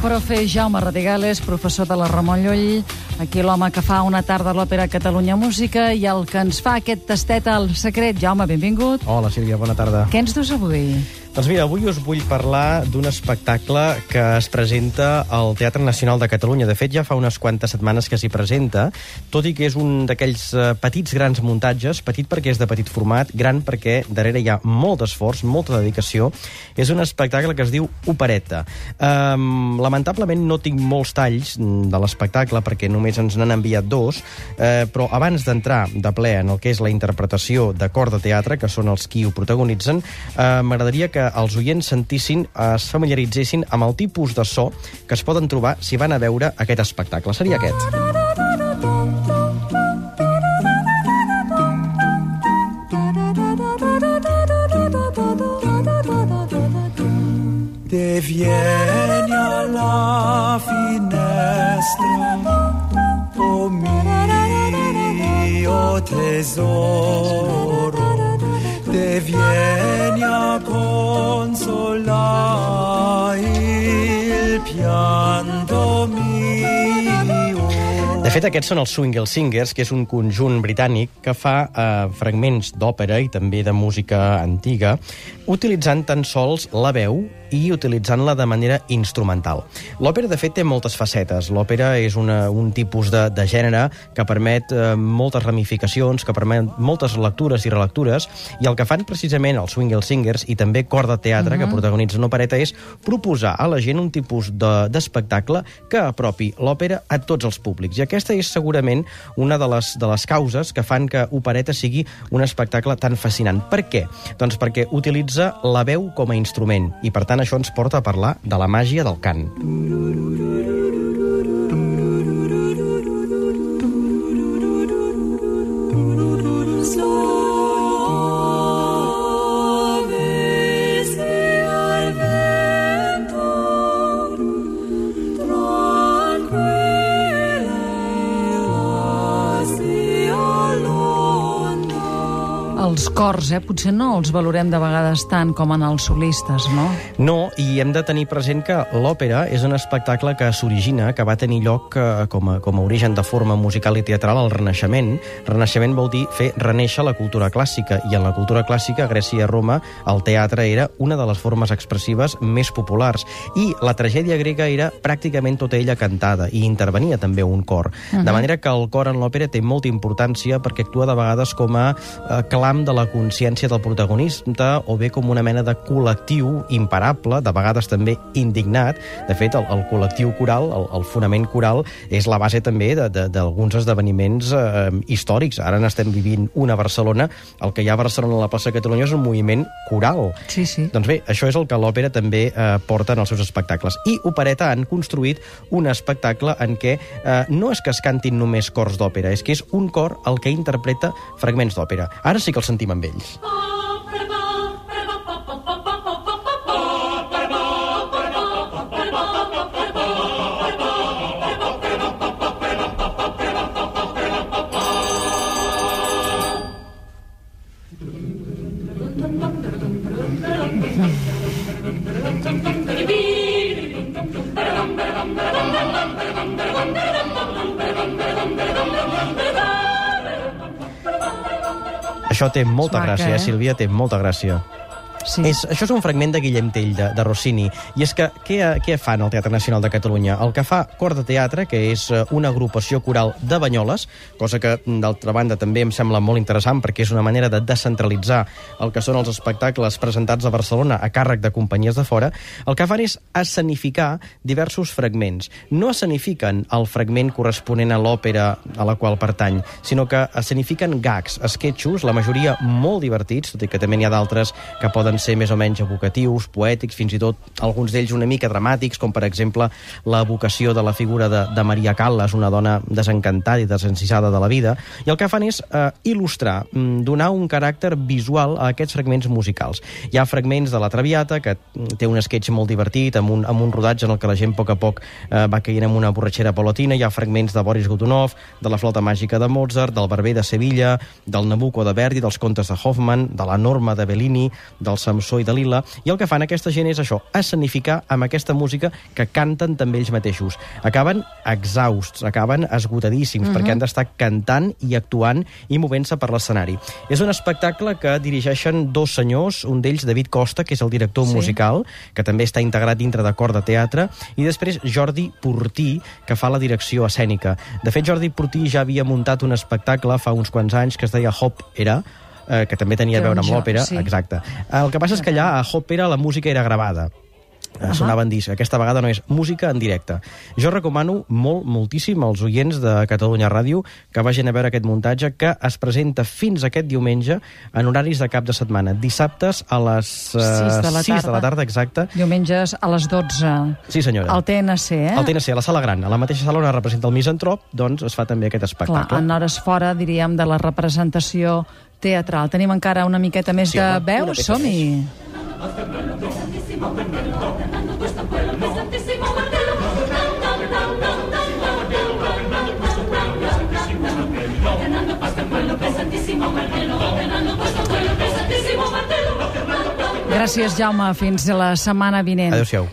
profe Jaume Radigales, professor de la Ramon Llull, aquí l'home que fa una tarda a l'Òpera Catalunya Música i el que ens fa aquest tastet al secret. Jaume, benvingut. Hola, Sílvia, bona tarda. Què ens dus avui? Doncs mira, avui us vull parlar d'un espectacle que es presenta al Teatre Nacional de Catalunya. De fet, ja fa unes quantes setmanes que s'hi presenta, tot i que és un d'aquells uh, petits grans muntatges, petit perquè és de petit format, gran perquè darrere hi ha molt d'esforç, molta dedicació. És un espectacle que es diu Opereta. Um, lamentablement no tinc molts talls de l'espectacle perquè només ens n'han enviat dos, uh, però abans d'entrar de ple en el que és la interpretació de cor de teatre, que són els qui ho protagonitzen, uh, m'agradaria que els oients sentissin, es familiaritzessin amb el tipus de so que es poden trobar si van a veure aquest espectacle. Seria aquest. Te vieni alla finestra, oh tesoro, te vieni fet, aquests són els Swingle Singers, que és un conjunt britànic que fa eh, fragments d'òpera i també de música antiga, utilitzant tan sols la veu i utilitzant-la de manera instrumental. L'òpera, de fet, té moltes facetes. L'òpera és una, un tipus de, de gènere que permet eh, moltes ramificacions, que permet moltes lectures i relectures, i el que fan precisament els Swingle Singers i també cor de teatre, uh -huh. que protagonitzen opereta, és proposar a la gent un tipus d'espectacle de, que apropi l'òpera a tots els públics. I aquesta és segurament una de les, de les causes que fan que Opereta sigui un espectacle tan fascinant. Per què? Doncs perquè utilitza la veu com a instrument i, per tant, això ens porta a parlar de la màgia del cant. Els cors, eh? Potser no els valorem de vegades tant com en els solistes, no? No, i hem de tenir present que l'òpera és un espectacle que s'origina, que va tenir lloc eh, com, a, com a origen de forma musical i teatral al Renaixement. Renaixement vol dir fer reneixer la cultura clàssica, i en la cultura clàssica, a Grècia i a Roma, el teatre era una de les formes expressives més populars. I la tragèdia grega era pràcticament tota ella cantada, i intervenia també un cor. Uh -huh. De manera que el cor en l'òpera té molta importància perquè actua de vegades com a eh, clam de la consciència del protagonista o bé com una mena de col·lectiu imparable, de vegades també indignat. De fet, el, el col·lectiu coral, el, el fonament coral, és la base també d'alguns esdeveniments eh, històrics. Ara n'estem vivint una a Barcelona. El que hi ha a Barcelona a la plaça Catalunya és un moviment coral. Sí, sí. Doncs bé, això és el que l'òpera també eh, porta en els seus espectacles. I Opereta han construït un espectacle en què eh, no és que es cantin només cors d'òpera, és que és un cor el que interpreta fragments d'òpera. Ara sí que els sentim amb ells. Això té molta maca, gràcia, eh, Sílvia, té molta gràcia. Sí. És, això és un fragment de Guillem Tell, de, de Rossini. I és que què, què fan al Teatre Nacional de Catalunya? El que fa Cor de Teatre, que és eh, una agrupació coral de Banyoles, cosa que, d'altra banda, també em sembla molt interessant perquè és una manera de descentralitzar el que són els espectacles presentats a Barcelona a càrrec de companyies de fora, el que fan és escenificar diversos fragments. No escenifiquen el fragment corresponent a l'òpera a la qual pertany, sinó que escenifiquen gags, esquetxos, la majoria molt divertits, tot i que també n'hi ha d'altres que poden ser més o menys evocatius, poètics, fins i tot alguns d'ells una mica dramàtics, com per exemple l'evocació de la figura de, de Maria Callas, una dona desencantada i desencisada de la vida, i el que fan és eh, il·lustrar, mm, donar un caràcter visual a aquests fragments musicals. Hi ha fragments de la Traviata, que mm, té un sketch molt divertit, amb un, amb un rodatge en el que la gent a poc a poc eh, va caient en una borratxera palatina, hi ha fragments de Boris Godunov, de la flauta màgica de Mozart, del Barber de Sevilla, del Nabucco de Verdi, dels contes de Hoffman, de la Norma de Bellini, dels Samsó i Dalila, i el que fan aquesta gent és això, escenificar amb aquesta música que canten també ells mateixos. Acaben exhausts, acaben esgotadíssims, perquè han d'estar cantant i actuant i movent-se per l'escenari. És un espectacle que dirigeixen dos senyors, un d'ells David Costa, que és el director Sí. musical, que també està integrat dintre de cor de teatre, i després Jordi Portí, que fa la direcció escènica. De fet, Jordi Portí ja havia muntat un espectacle fa uns quants anys que es deia Hop Era, eh, que també tenia a Que veure un amb l'òpera, sí. exacte. El que passa és que allà a Hop Era la música era gravada. Uh -huh. sonava en disc. Aquesta vegada no és música en directe. Jo recomano molt, moltíssim als oients de Catalunya Ràdio que vagin a veure aquest muntatge que es presenta fins aquest diumenge en horaris de cap de setmana. Dissabtes a les uh, Sis de la 6 de tarda. la tarda, exacte. Diumenges a les 12. Sí, senyora. Al TNC, eh? Al TNC, a la sala gran, a la mateixa sala on es representa el misantrop, doncs es fa també aquest Clar, espectacle. en hores fora, diríem, de la representació teatral. Tenim encara una miqueta més Sí, de peça Som-hi! Gràcies, Jaume. Fins la setmana vinent. Adéu-siau.